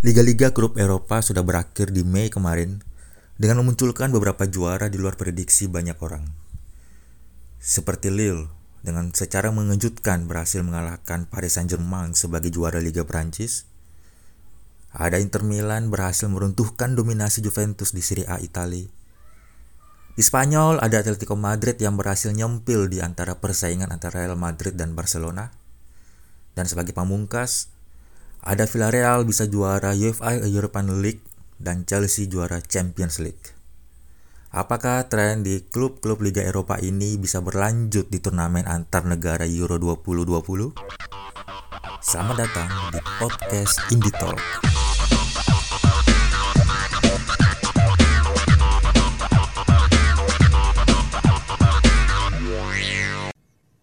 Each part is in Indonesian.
Liga-liga grup Eropa sudah berakhir di Mei kemarin dengan memunculkan beberapa juara di luar prediksi banyak orang. Seperti Lille dengan secara mengejutkan berhasil mengalahkan Paris Saint-Germain sebagai juara Liga Prancis. Ada Inter Milan berhasil meruntuhkan dominasi Juventus di Serie A Italia. Di Spanyol ada Atletico Madrid yang berhasil nyempil di antara persaingan antara Real Madrid dan Barcelona. Dan sebagai pamungkas, ada Villarreal bisa juara UEFA European League dan Chelsea juara Champions League. Apakah tren di klub-klub Liga Eropa ini bisa berlanjut di turnamen antar negara Euro 2020? Selamat datang di podcast Indie Talk.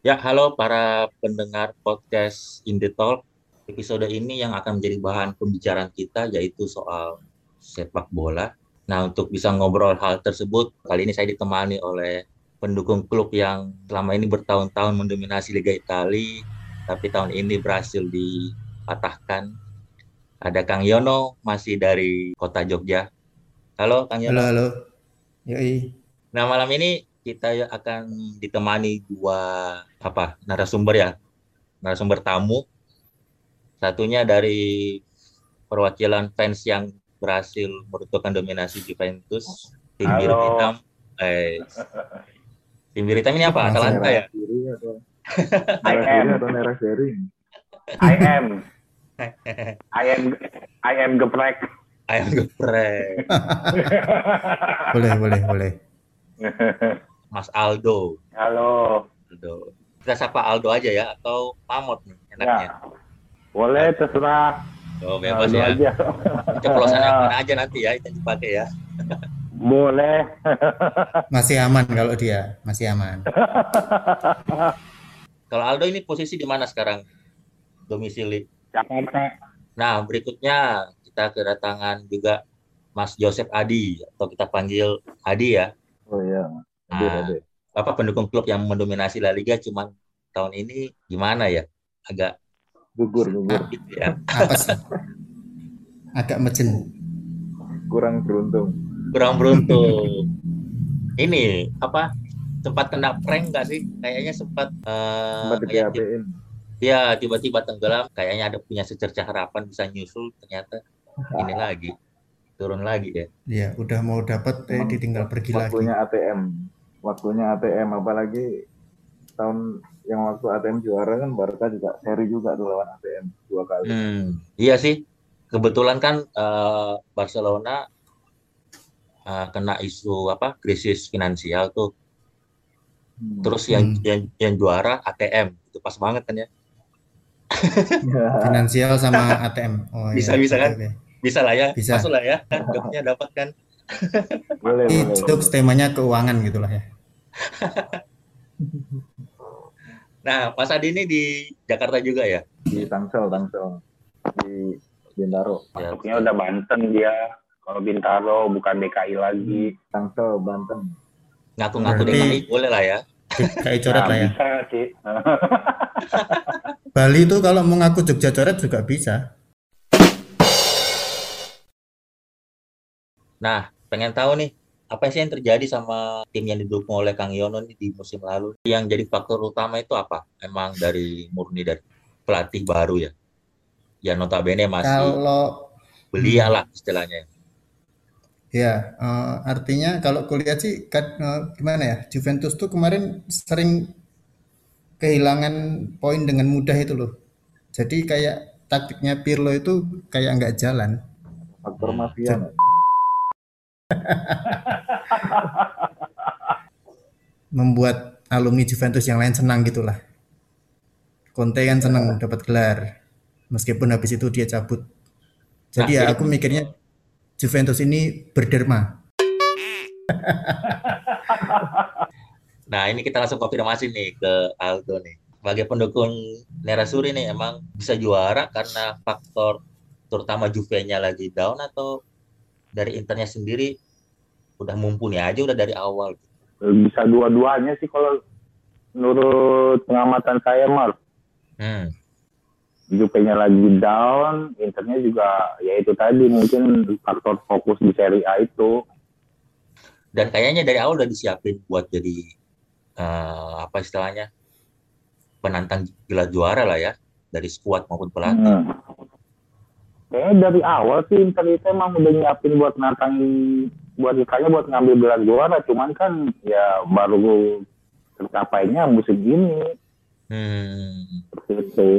Ya, halo para pendengar podcast Indie Talk. Episode ini yang akan menjadi bahan pembicaraan kita yaitu soal sepak bola. Nah, untuk bisa ngobrol hal tersebut, kali ini saya ditemani oleh pendukung klub yang selama ini bertahun-tahun mendominasi Liga Italia, tapi tahun ini berhasil dipatahkan. Ada Kang Yono, masih dari kota Jogja. Halo, Kang Yono. Halo, halo. Yoi. Nah, malam ini kita akan ditemani dua apa narasumber ya narasumber tamu satunya dari perwakilan fans yang berhasil meruntuhkan dominasi Juventus tim biru hitam eh tim biru hitam ini apa Atalanta ya I am. atau merah sharing? I am. I am. I am geprek. ayam geprek Boleh, boleh, boleh. Mas Aldo Halo. Aldo kita sapa Aldo aja ya atau Mamot nih enaknya Ya. Boleh terserah. oh bebas Halo ya aja. ceplosan yang mana aja nanti ya itu dipakai ya Boleh. Masih aman kalau dia, masih aman. kalau Aldo ini posisi di mana sekarang domisili Jakarta. Nah, berikutnya kita kedatangan juga Mas Joseph Adi atau kita panggil Adi ya. Oh iya, hadir, Nah, apa pendukung klub yang mendominasi La Liga cuman tahun ini gimana ya? Agak Gugur, gugur. gitu ya. Apa sih? Agak mejen. Kurang beruntung. Kurang beruntung. Ini apa? Sempat kena prank nggak sih? Kayaknya sempat eh, Sempat di kayak ya tiba-tiba tenggelam. Kayaknya ada punya secerca harapan bisa nyusul. Ternyata ini lagi turun lagi ya. Ya, udah mau dapat eh ditinggal pergi lagi. Waktunya ATM. Waktunya ATM, apalagi tahun yang waktu ATM juara kan Barca juga seri juga tuh lawan ATM dua kali. Hmm, iya sih. Kebetulan kan eh, Barcelona eh, kena isu apa krisis finansial tuh. Hmm. Terus yang, Hmm. yang yang juara ATM itu pas banget kan ya. Finansial sama ATM. Oh, Bisa, iya. bisa Oke, kan? oke. Bisa lah ya, Bisa. masuk lah ya. Jobnya dapat kan. boleh, boleh. Itu temanya keuangan gitulah ya. Nah, Mas Adi ini di Jakarta juga ya. Di Tangsel, Tangsel. Di Bintaro. Ya, Masuknya udah Banten dia. Kalau Bintaro bukan DKI lagi. Tangsel, Banten. Ngaku-ngaku Berarti- DKI boleh lah ya. DKI coret Nah, lah ya. Bisa sih. Bali itu kalau mau ngaku Jogja coret juga bisa. Nah, pengen tahu nih apa sih yang terjadi sama tim yang didukung oleh Kang Yono di musim lalu? Yang jadi faktor utama itu apa? Emang dari murni dari pelatih baru ya? Ya notabene masih Kalau belia lah istilahnya. Ya, eh, artinya kalau kulihat sih kan, eh, gimana ya? Juventus tuh kemarin sering kehilangan poin dengan mudah itu loh. Jadi kayak taktiknya Pirlo itu kayak nggak jalan. Faktor Hmm. mafia. Membuat alumni Juventus yang lain senang gitulah. Conte kan senang dapat gelar. Meskipun habis itu dia cabut. Jadi Nah, ya aku mikirnya Juventus ini berderma. Nah ini kita langsung konfirmasi nih ke Aldo nih. Sebagai pendukung Nerasuri nih emang bisa juara karena faktor terutama Juve-nya lagi down atau dari Internya sendiri udah mumpuni aja udah dari awal. Bisa dua-duanya sih kalau menurut pengamatan saya, Mar. Hmm. Lagi down, Internya juga ya itu tadi mungkin faktor fokus di Serie A itu. Dan kayaknya dari awal udah disiapin buat jadi eh, apa istilahnya penantang gelar juara lah ya dari skuad maupun pelatih. Hmm. Kayaknya dari awal sih Inter itu emang udah nyiapin buat nantangin buat ditanya buat ngambil gelar juara, cuman kan ya baru tercapainya musim ini Hmm. seperti itu.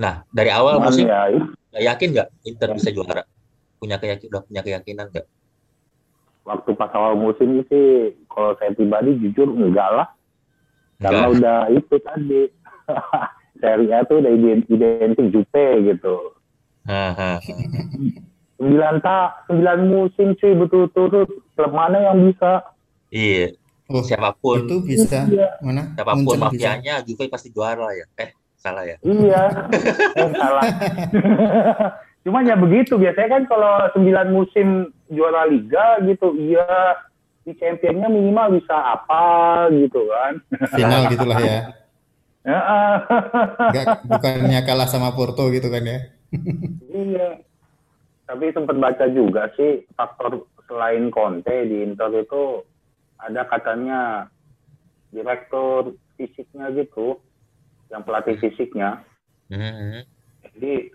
Nah, dari awal Cuman musim ya nggak yakin nggak Inter bisa juara? Punya keyakin udah punya keyakinan nggak? waktu pas awal musim sih kalau saya pribadi jujur enggak lah karena Enggak. udah itu tadi Serie A tuh udah ident- identik Jupe gitu Sembilan tak sembilan musim cuy betul-betul klub mana yang bisa Iya, Oh, siapa pun itu bisa Iya. mana? siapa pun mafianya Juve pasti juara ya. Eh, salah ya. iya eh salah cuma ya begitu biasanya kan kalau sembilan musim juara liga gitu iya di championnya minimal bisa apa gitu kan Final gitulah ya. Heeh. Enggak bukannya kalah sama Porto gitu kan ya. Iya. Tapi sempat baca juga sih faktor selain Conte di Inter itu ada katanya direktur fisiknya gitu, yang pelatih fisiknya. Hmm. Jadi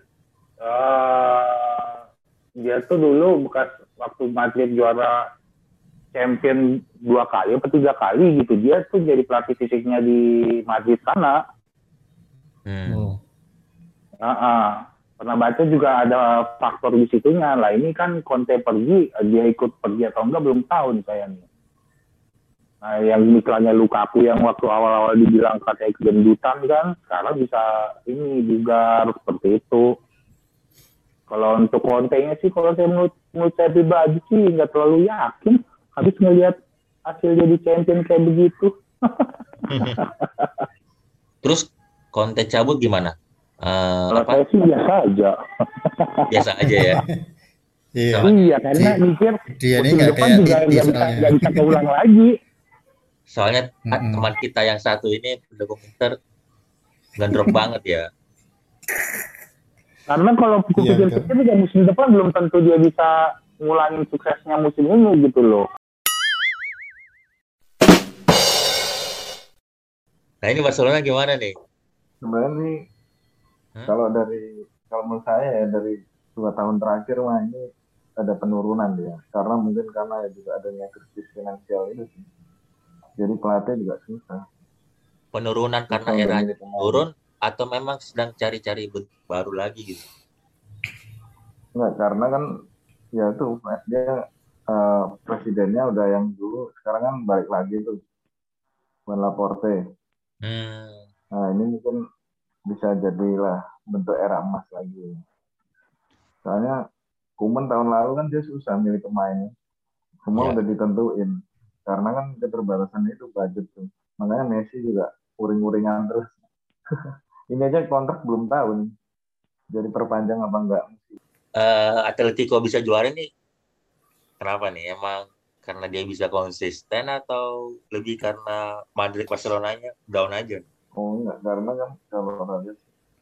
eh dia tuh dulu bekas waktu Madrid juara champion dua kali atau tiga kali gitu dia tuh jadi pelatih fisiknya di Madrid sana. Hmm. Oh. Ah, ah. pernah baca juga ada faktor di situnya lah ini kan Conte pergi dia ikut pergi atau enggak belum tahu nih saya nah yang misalnya Lukaku yang waktu awal-awal dibilang katanya kegendutan kan sekarang bisa ini juga seperti itu kalau untuk Conte-nya sih kalau saya menurut, menurut saya pribadi sih nggak terlalu yakin habis ngelihat hasil jadi champion kayak begitu Terus Conte cabut gimana? Eh, kalau apa? saya sih biasa aja Biasa aja ya. Iya. Iya karena Di- mikir Dia ini musim nggak depan kayak juga Titi nggak bisa nggak bisa keulang lagi Soalnya Mm-mm. teman kita yang satu ini pendukung Inter ngedrop banget ya. Karena kalau Iya, pikir-pikir juga musim depan belum tentu dia bisa ngulangin suksesnya musim ini gitu loh. Nah ini Barcelona gimana nih? sebenarnya nih Hmm? kalau dari kalau menurut saya ya dari dua tahun terakhir mah ini ada penurunan dia karena mungkin karena ya juga adanya krisis finansial itu sih jadi pelatih juga susah Penurunan karena era turun atau memang sedang cari-cari bentuk baru lagi gitu? Enggak, karena kan ya tuh dia eh, presidennya udah yang dulu sekarang kan balik lagi tuh Juan Laporte Hmm. Nah, ini mungkin bisa jadilah bentuk era emas lagi. Soalnya Kuman tahun lalu kan dia susah milih pemainnya. Semua Iya. udah ditentuin. Karena kan keterbatasan itu budget tuh. Makanya Messi juga uring-uringan terus. ini aja kontrak belum tahu nih. Jadi perpanjang apa enggak. Eh, Atletico bisa juara nih? Kenapa nih? Emang karena dia bisa konsisten atau lebih karena Madrid Barcelonanya down aja? Oh enggak, karena kan kalau lihat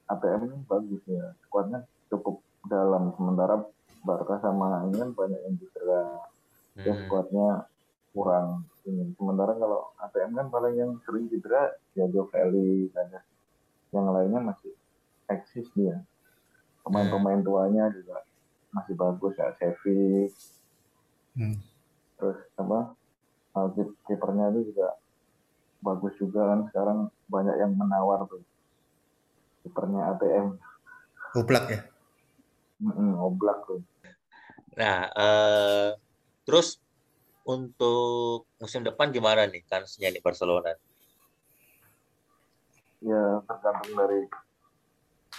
ATM ini bagus ya. Skuadnya cukup dalam. Sementara Barca sama ini kan banyak yang cedera. ya Hmm. skuadnya kurang ini. Sementara kalau ATM kan paling yang sering cedera ya Joe Felix ada. Yang lainnya masih eksis dia. Pemain-pemain tuanya juga masih bagus ya Sevi. Hmm. Terus apa? kip- kipernya itu juga bagus juga kan sekarang banyak yang menawar tuh. Kipernya ATM, Oblak ya. Mm-mm, oblak tuh. Nah, eh, terus untuk musim depan gimana nih kansnya nih Barcelona? ya tergantung dari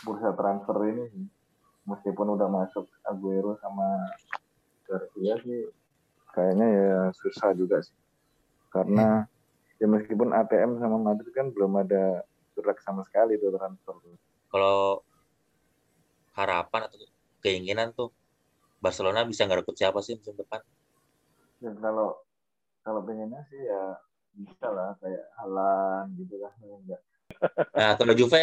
bursa transfer ini meskipun udah masuk Aguero sama Garcia sih kayaknya ya susah juga sih karena ya meskipun ATM sama Madrid kan belum ada gerak sama sekali tuh transfer tuh. Kalau harapan atau keinginan tuh Barcelona bisa ngerekrut siapa sih musim depan? ya kalau kalau pengennya sih ya bisa lah kayak Halan gitu kan enggak Nah, kalau Juve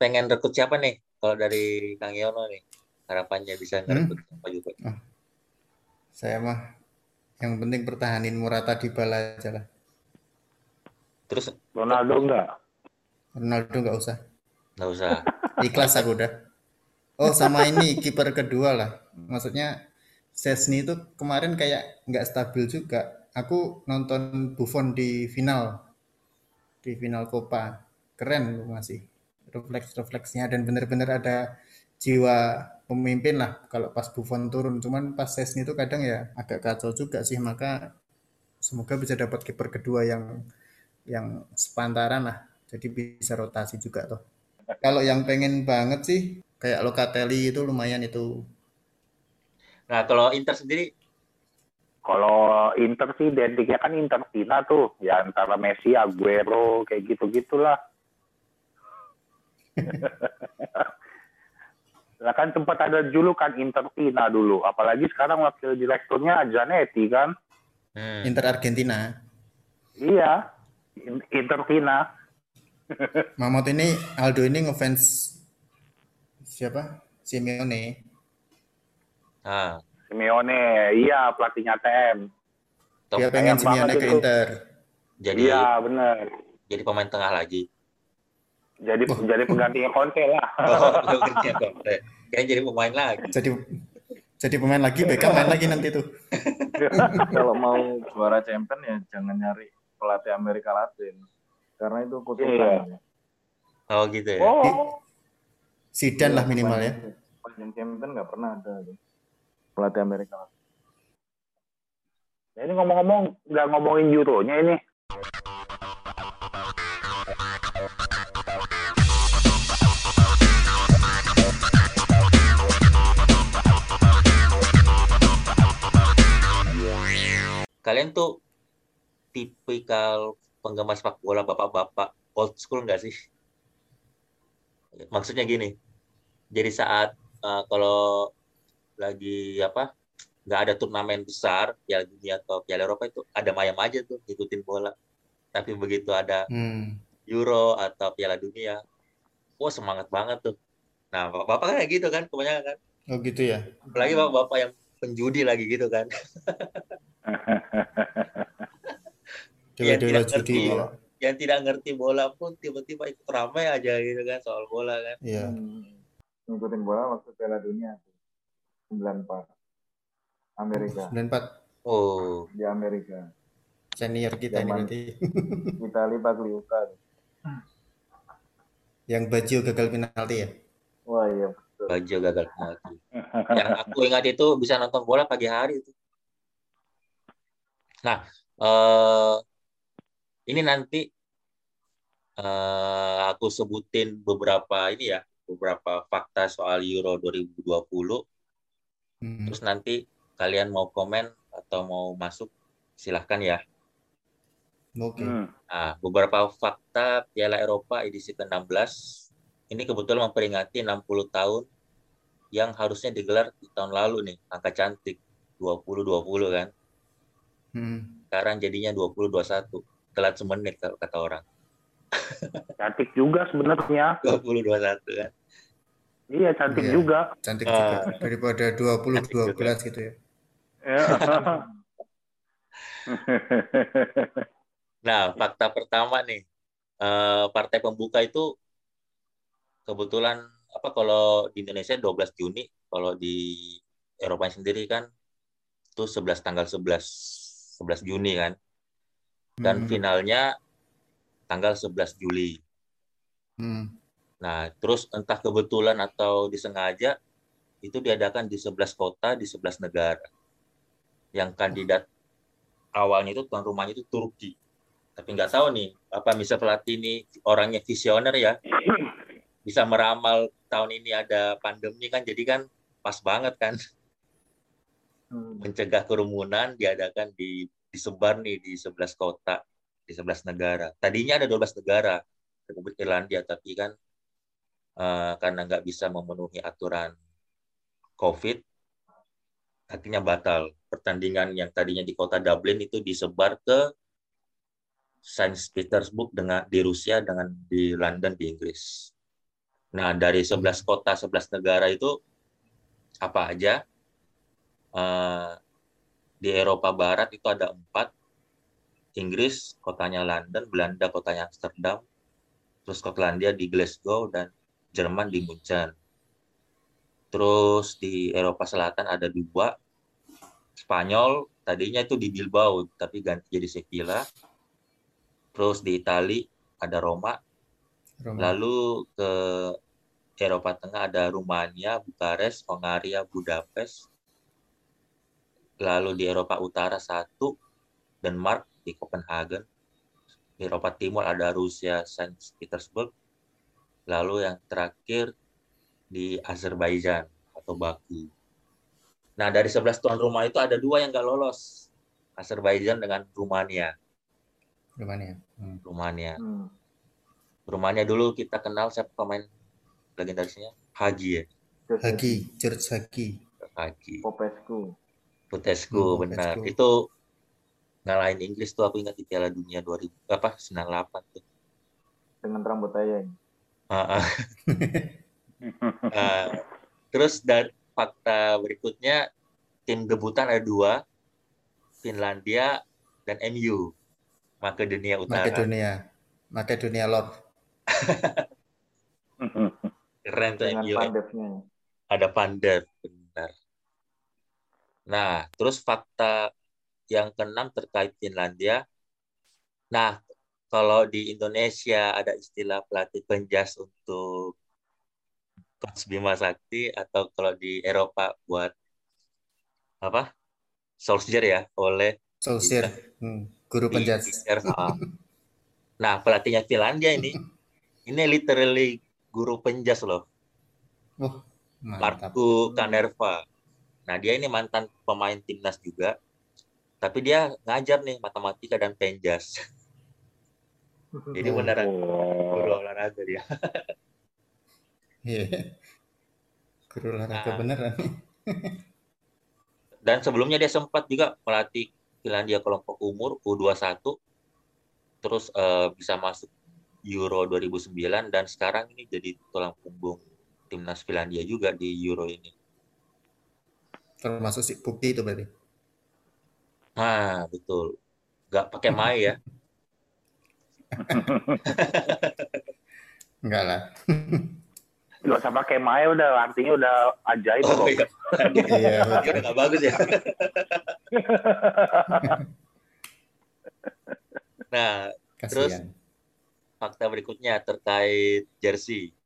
pengen rekrut siapa nih kalau dari Kang Yono nih harapannya bisa Hmm? ngerebut apa juga? Saya mah yang penting pertahanin Morata di bala aja lah. Terus Ronaldo enggak? Ronaldo nggak usah. nggak usah. Ikhlas aku udah. Oh sama ini kiper kedua lah. Maksudnya Sesni itu kemarin kayak nggak stabil juga. Aku nonton Buffon di final di final Copa. Keren loh masih refleks-refleksnya dan bener-bener ada jiwa pemimpin lah kalau pas Buffon turun. Cuman pas Sesni itu kadang ya agak kacau juga sih. Maka semoga bisa dapat kiper kedua yang yang sepantaran lah. Jadi bisa rotasi juga tuh. Kalau yang pengen banget sih kayak Locatelli itu lumayan itu. Nah kalau Inter sendiri Kalau Inter sih identiknya kan Inter Tina tuh, ya antara Messi, Aguero, kayak gitu-gitulah. Lah kan sempat ada julukan Inter Tina dulu, apalagi sekarang wakil direkturnya Zanetti kan. hmm, Inter Argentina. Iya, In- Inter Tina. Mahmud ini Aldo ini ngefans siapa? Simeone. nah Simeone, iya pelatihnya TM. Tom- Dia pengen Simeone ke itu. Inter. jadi Iya, bener. jadi pemain tengah lagi. Jadi jadi penggantinya Conte lah. Oh, kerja kok. Kayaknya jadi pemain lagi. Jadi jadi pemain lagi, Beckham main lagi nanti tuh. Kalau mau juara champion ya jangan nyari pelatih Amerika Latin. Karena itu Iya. kutukan. Oh gitu ya. Oh, Zidane lah minimal ya. Panjang champion nggak pernah ada pelatih Amerika Latin. ini ngomong-ngomong nggak ngomongin Euronya ini. Kalian tuh tipikal penggemar sepak bola bapak-bapak old school nggak sih? Maksudnya gini, jadi saat uh, kalau lagi apa nggak ada turnamen besar Piala Dunia atau Piala Eropa itu ada mayam aja tuh ngikutin bola. Tapi begitu ada Hmm. Euro atau Piala Dunia, wah semangat banget tuh. Nah, bapak-bapak kan kayak gitu kan, kebanyakan kan. Oh gitu ya. Apalagi bapak-bapak yang penjudi lagi gitu kan. Iya, Dewa-dewa tidak judi ngerti. ya. Yang tidak ngerti bola pun tiba-tiba ikut ramai aja gitu kan soal bola kan. Iya. Hmm. Ngikutin bola waktu Piala Dunia tuh. 94. Amerika. 94 Oh, Di Amerika. senior kita ini Zaman. nanti. Itali Pagliuca. tuh. Yang Baju gagal penalti ya. Wah iya betul. Bajo gagal penalti. Yang aku ingat itu bisa nonton bola pagi hari itu. Nah, eh, ini nanti eh, aku sebutin beberapa ini ya, beberapa fakta soal Euro 2020. Hmm. Terus nanti kalian mau komen atau mau masuk, silahkan ya. Oke. Hmm. Nah, beberapa fakta Piala Eropa edisi ke-16 ini kebetulan memperingati 60 tahun yang harusnya digelar di tahun lalu nih, angka cantik 2020 kan. Hmm. Sekarang jadinya 2021. Telat semenit kalau kata orang. Cantik juga sebenarnya. 2021 kan. Iya cantik Iya. juga. Cantik juga daripada 20 Cantik juga. 12 gitu ya. Ya. Nah, fakta pertama nih, eh, partai pembuka itu kebetulan apa kalau di Indonesia 12 Juni, kalau di Eropa sendiri kan itu 11 tanggal 11 11 Juni kan. Dan Hmm. finalnya tanggal 11 Juli. Hmm. Nah, terus entah kebetulan atau disengaja itu diadakan di 11 kota di 11 negara. Yang kandidat awalnya itu tuan rumahnya itu Turki. Tapi nggak tahu nih, apa bisa pelatih ini orangnya visioner ya, bisa meramal tahun ini ada pandemi kan, jadi kan pas banget kan Hmm. mencegah kerumunan diadakan di disebar nih di 11 kota, di 11 negara. Tadinya ada 12 negara Republik Irlandia, tapi kan eh, karena nggak bisa memenuhi aturan COVID, akhirnya batal. Pertandingan yang tadinya di kota Dublin itu disebar ke Saint Petersburg dengan di Rusia dengan di London di Inggris. Nah, dari 11 kota, 11 negara itu apa aja? Eh, di Eropa Barat itu ada empat. Inggris, kotanya London, Belanda, kotanya Amsterdam, terus Skotlandia di Glasgow, dan Jerman di Munchen. Terus di Eropa Selatan ada dua, Spanyol tadinya itu di Bilbao, tapi ganti jadi Sevilla. Terus di Itali ada Roma, Roma. Lalu ke Eropa Tengah ada Rumania, Bukares, Hongaria, Budapest. Lalu di Eropa Utara satu, Denmark di Copenhagen. Di Eropa Timur ada Rusia, Saint Petersburg. Lalu yang terakhir di Azerbaijan atau Baku. Nah, dari 11 tuan rumah itu ada dua yang nggak lolos. Azerbaijan dengan Rumania. Rumania. Hmm. Rumania. Hmm. Rumania dulu kita kenal siapa pemain legendarisnya? Hagi ya. Hagi, George Hagi. Hagi. Popescu. Putescu Hmm, benar. Itu ngalahin Inggris tuh aku ingat di Piala Dunia 2000 apa 98 tuh. dengan rambut ayam. Ah, ah. Ah, terus dan fakta berikutnya tim debutan ada dua, Finlandia dan MU, Makedonia Utara. Makedonia. Makedonia Lord. Keren tuh dengan MU. pandefnya. ada benar. Nah, terus fakta yang keenam terkait Finlandia. Nah, kalau di Indonesia ada istilah pelatih penjas untuk Coach Bima Sakti atau kalau di Eropa buat apa? Solskjaer ya, oleh Solskjaer. Hmm. Guru di penjas. RFA. Nah, pelatihnya Finlandia ini ini literally guru penjas loh. Mantap. Marku Kanerva. Nah, dia ini mantan pemain timnas juga. Tapi dia ngajar nih matematika dan penjas. Jadi Oh. beneran guru olahraga dia. Iya. Guru olahraga Nah. beneran. Dan sebelumnya dia sempat juga melatih Finlandia kelompok umur U21. Terus eh, bisa masuk Euro 2009 dan sekarang ini jadi tulang punggung timnas Finlandia juga di Euro ini. Termasuk si bukti itu berarti. Nah, betul. Nggak pakai Mai ya. Enggak lah. Gak usah pakai Maya udah artinya udah ajaib Oh kok. iya. Iya, nggak bagus ya. nah, kasihan. fakta berikutnya terkait jersey.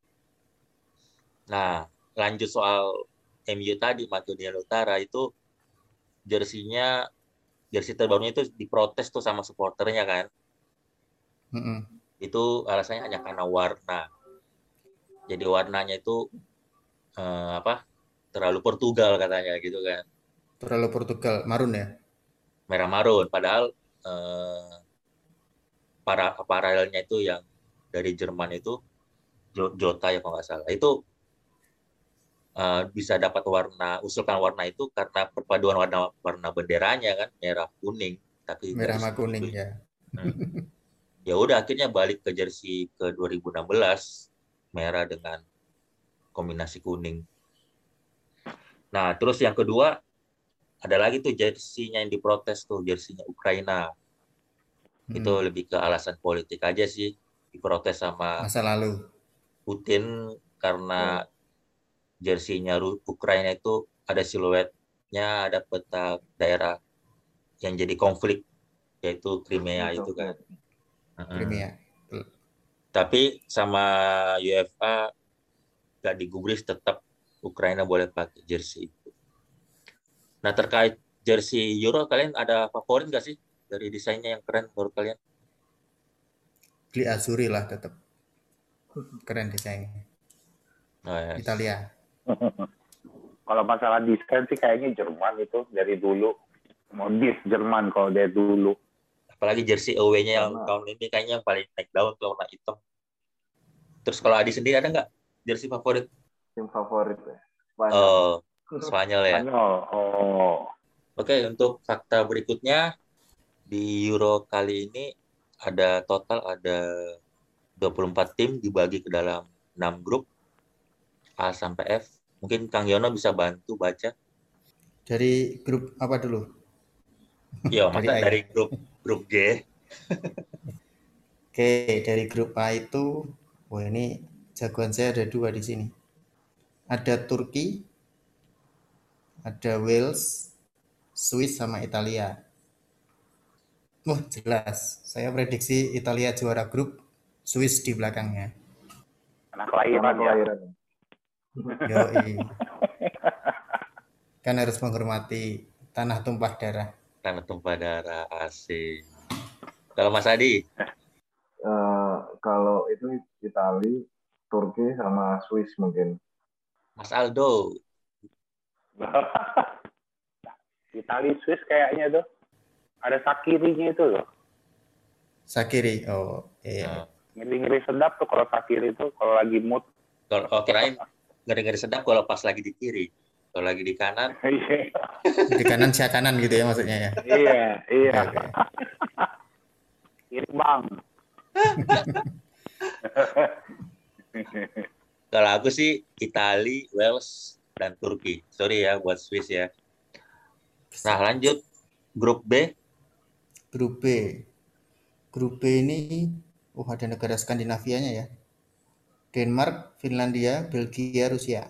Nah, lanjut soal MU tadi, Makedonia Utara itu jersinya, jersey terbarunya itu diprotes tuh sama supporternya kan. Mm-mm. Itu alasannya hanya karena warna. Jadi warnanya itu eh, apa? Terlalu Portugal katanya gitu kan. Terlalu Portugal, marun ya. Merah marun. Padahal eh, para paralelnya itu yang dari Jerman itu Jo- Jota ya kalau nggak salah. Itu eh, bisa dapat warna usulkan warna itu karena perpaduan warna warna benderanya kan merah kuning tapi Merah sama kuning itu- ya. Hmm. ya udah akhirnya balik ke jersey ke 2016 merah dengan kombinasi kuning. Nah, terus yang kedua ada lagi tuh jersinya yang diprotes tuh jersinya Ukraina. Itu Hmm. lebih ke alasan politik aja sih diprotes sama Masa lalu. Putin karena jersinya Ukraina itu ada siluetnya, ada peta daerah yang jadi konflik yaitu Crimea itu kan. Crimea. Tapi sama UEFA gak digubris tetap Ukraina boleh pakai jersey itu. Nah terkait jersey Euro kalian ada favorit gak sih dari desainnya yang keren menurut kalian? Beli Azuri lah tetap. Keren desainnya. Nah, Italia. Kalau masalah desain sih kayaknya Jerman itu dari dulu. Modis Jerman kalau dari dulu. apalagi jersey away-nya yang Sama. tahun ini kayaknya yang paling naik daun tuh warna hitam. Terus kalau Adi sendiri ada nggak jersey favorit? Tim favorit ya. Spanyol. Oh, Spanyol ya. Spanyol. Oh. Oke, untuk fakta berikutnya di Euro kali ini ada total ada 24 tim dibagi ke dalam 6 grup. A sampai F. Mungkin Kang Yono bisa bantu baca. Dari grup apa dulu? Yo, Dari masa dari grup grup G. Oke, dari grup A itu, wah ini jagoan saya ada dua di sini. Ada Turki, ada Wales, Swiss sama Italia. Wah jelas, saya prediksi Italia juara grup, Swiss di belakangnya. Anak Karena kelahiran ya. Yoi. kan harus menghormati tanah tumpah darah. Tanah tumpah darah asing. Kalau Mas Adi, Eh, kalau itu Itali, Turki sama Swiss mungkin. Mas Aldo, Itali Swiss kayaknya tuh ada Sakirinya itu loh. Sakiri, oh iya. Nah, Ngeri-ngeri sedap tuh kalau Sakiri itu kalau lagi mood. kalau oh, kirain ngeri-ngeri sedap kalau pas lagi di kiri. Kalau lagi di kanan, Iya, Di kanan sia kanan gitu ya maksudnya ya. iya, iya. Kiri bang. kalau aku sih Itali, Wales, dan Turki. Sorry ya buat Swiss ya. Nah lanjut grup B, Grup B. Grup B ini, oh ada negara Skandinavianya ya. Denmark, Finlandia, Belgia, Rusia.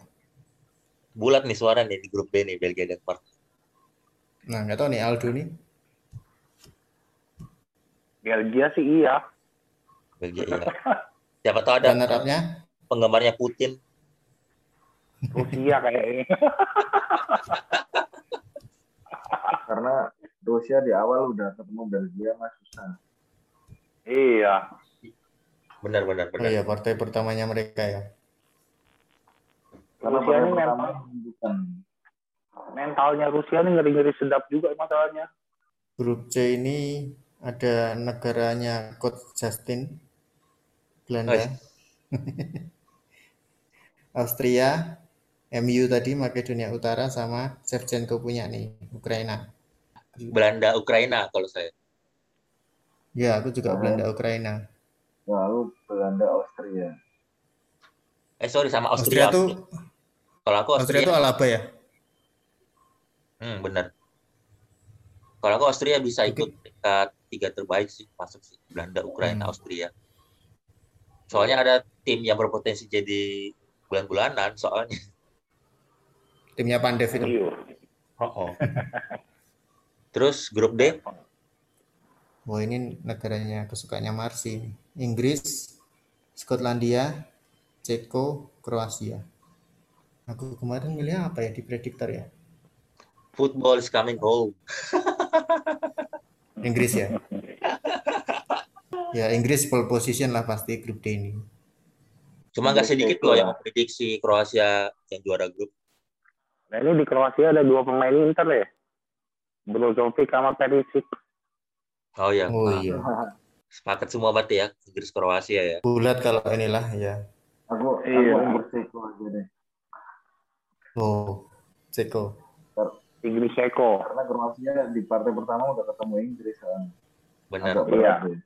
bulat nih suara nih di grup B nih Belgia Denmark. Nah, nggak tahu nih Aldo nih. Belgia sih iya. Belgia iya. Siapa tahu ada Runner up-nya penggemarnya Putin. Rusia kayaknya. Karena Rusia di awal udah ketemu Belgia mah susah. iya. Benar benar Oh benar. iya, partai pertamanya mereka ya. Karena Rusia ini pertama mental, bukan mentalnya Rusia ini ngeri-ngeri sedap juga masalahnya. Grup C ini ada negaranya Coach Justin, Belanda, Austria, MU tadi Makedonia Utara sama Shevchenko punya nih Ukraina. Belanda Ukraina kalau saya. Ya, aku juga Oh. Belanda Ukraina. Lalu Belanda Austria. Eh sorry sama Austria Austria. tuh Kalau aku Austria Austria, tuh Alaba ya. hmm, benar. Kalau aku Austria bisa ikut peringkat tiga terbaik sih masuk sih Belanda, Ukraina, Hmm. Austria. Soalnya ada tim yang berpotensi jadi bulan-bulanan soalnya. Timnya Pandev itu. Iya. Oh, Terus grup D, Wah, ini negaranya kesukaannya Marsi. Inggris, Skotlandia, Ceko, Kroasia. Aku kemarin milih apa ya di prediktor ya? football is coming home. Inggris ya. Ya Inggris pole position lah pasti grup D ini. Cuma nggak sedikit loh ya. yang memprediksi Kroasia yang juara grup. Nah ini di Kroasia ada dua pemain Inter ya. Brozovic sama Perisic. Oh ya, Oh iya. sepakat semua berarti ya Inggris Kroasia ya. Bulat kalau inilah ya. Aku aku Iya. Inggris Ceko aja deh. Oh, Ceko. Inggris Eko. Karena Kroasia di partai pertama udah ketemu Inggris kan. Benar. Agak Iya. deh.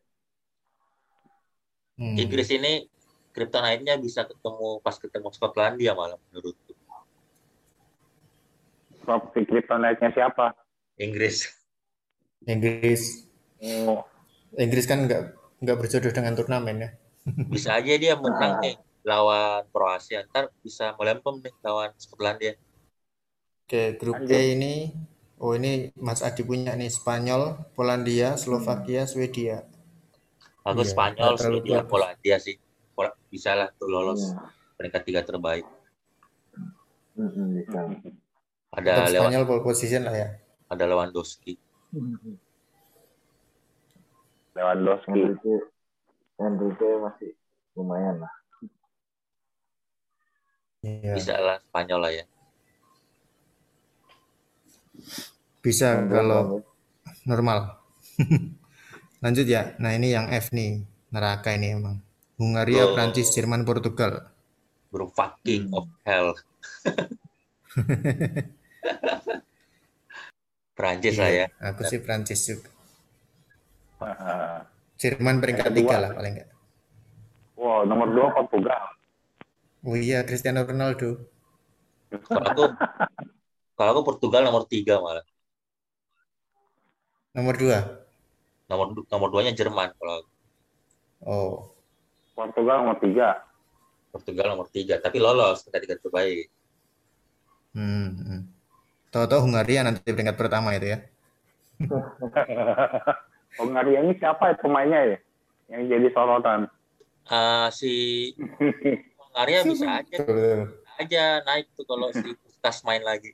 Hmm. Inggris ini kryptonite-nya bisa ketemu pas ketemu Skotlandia malah menurutku. Top kryptonite-nya siapa? Inggris. Inggris. Oh, Inggris kan nggak nggak berjodoh dengan turnamen ya. Bisa aja dia menang nih lawan Kroasia. Ntar bisa melempem nih lawan Skotlandia. Oke, grup Lanjut. E ini, oh ini Mas Adi punya nih Spanyol, Polandia, Slovakia, Swedia. Aku Iya, Spanyol, Swedia. Polandia sih. Pol- Bisa lah tuh lolos Iya. peringkat tiga terbaik. Bisa. Ada Spanyol pole position lah ya. ada Lewandowski. Lewandowski. Enrique Enrique masih lumayan lah. Iya. Bisa lah Spanyol lah ya. Bisa kalau normal. Lanjut ya. Nah, ini yang F nih. Neraka ini emang. Hungaria, Oh. Prancis, Jerman, Portugal. Bro fucking Hmm. of hell. Prancis lah ya. Iya, Aku sih Prancis juga. Jerman peringkat tiga lah paling enggak. Wow, nomor dua Portugal. Oh iya, Cristiano Ronaldo. Kalau aku kalau aku Portugal nomor tiga malah. Nomor dua. Nomor nomor duanya Jerman kalau aku. Oh, Portugal nomor tiga. Portugal nomor tiga, tapi lolos ke tiga terbaik. hmm. hmm. Tahu-tahu Hungaria nanti peringkat pertama itu ya. Hungaria ini siapa ya pemainnya ya? Yang jadi sorotan. Ah, si Hungaria bisa aja aja naik tuh kalau si Puskas main lagi.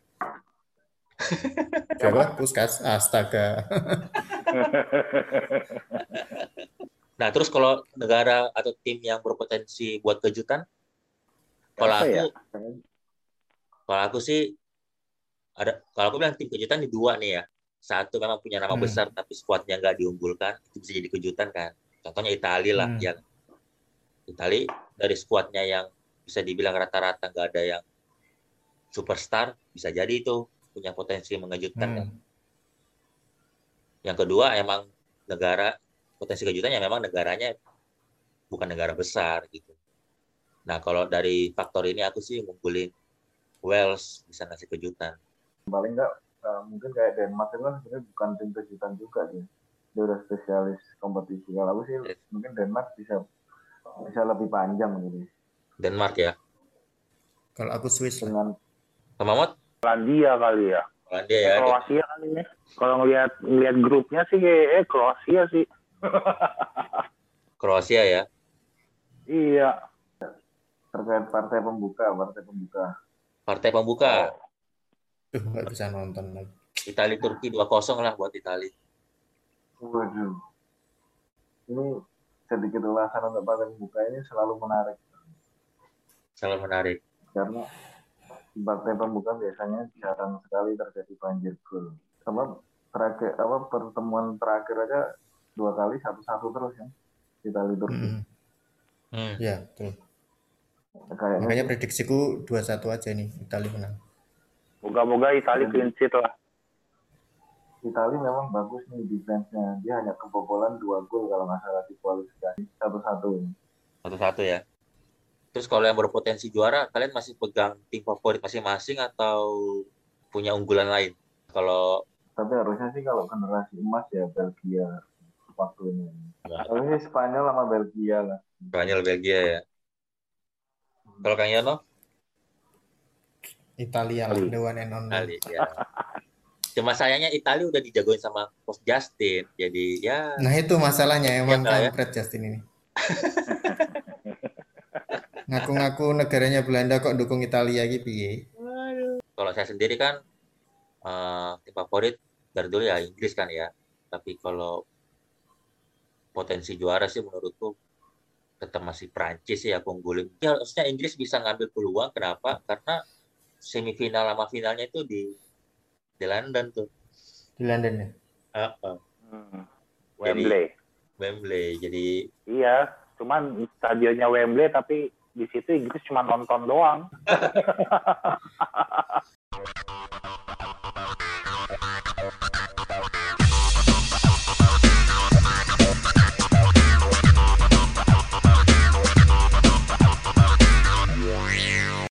Siapa? Puskas. Astaga. Nah, terus kalau negara atau tim yang berpotensi buat kejutan, kalau aku, ya? kalau aku sih ada, kalau aku bilang tim kejutan di dua nih ya. Satu memang punya nama Hmm. besar tapi skuadnya nggak diunggulkan, itu bisa jadi kejutan kan. Contohnya Italia lah, Hmm. yang Italia dari skuadnya yang bisa dibilang rata-rata nggak ada yang superstar, bisa jadi itu punya potensi mengejutkan. kan. Hmm. Yang kedua emang negara potensi kejutannya memang negaranya bukan negara besar gitu. Nah kalau dari faktor ini aku sih ngumpulin Wales bisa ngasih kejutan. paling nggak eh, mungkin kayak Denmark itu kan sebenarnya bukan tim kejutan juga dia dia udah spesialis kompetisi kalau aku sih Yes. mungkin Denmark bisa bisa lebih panjang gitu Denmark ya. Kalau aku Swiss dengan Sama Mot, Polandia kali ya. Polandia ya. Kroasia kali ya. Kalau ngelihat ngelihat grupnya sih kayak eh, Kroasia sih. Kroasia ya. Iya. terkait partai pembuka partai pembuka Partai pembuka. Duh, nggak bisa nonton lagi. Italia Turki 2-0 lah buat Italia. waduh ini sedikit ulasan untuk partai pembuka ini selalu menarik Sangat menarik. karena partai pembuka biasanya jarang sekali terjadi banjir gol sama terakhir apa pertemuan terakhir aja dua kali satu satu terus ya Italia Turki Hmm. Hmm. Ya, betul. kayaknya Makanya prediksiku 2-1 aja nih, Italia menang. Moga-moga Italia clean sheet lah. Italia memang bagus nih defense-nya. Dia hanya kebobolan dua gol kalau nggak salah di kualifikasi satu-satu. Satu-satu ya. Terus kalau yang berpotensi juara, kalian masih pegang tim favorit masing-masing atau punya unggulan lain? Kalau Tapi harusnya sih kalau generasi emas ya Belgia waktunya. Nggak. Harusnya Spanyol sama Belgia lah. Spanyol Belgia ya. Kalau Kang Yono? Italia lah, Italia. the one and only. Kali ya. Cuma sayangnya Italia udah dijagoin sama Coach Justin. Jadi ya Nah itu masalahnya emang Iya, ya. kampret Justin ini. Ngaku-ngaku negaranya Belanda kok dukung Italia gitu piye? kalau saya sendiri kan eh, tim favorit dari dulu ya Inggris kan ya. Tapi kalau potensi juara sih menurutku tetap masih Prancis aku unggulin. Ya, harusnya Inggris bisa ngambil peluang. Kenapa? Karena semifinal sama finalnya itu di di London tuh. Di London ya. Ah, ah. Hmm. Wembley. Wembley. Jadi Iya, cuman stadionnya Wembley tapi di situ Inggris cuma nonton doang.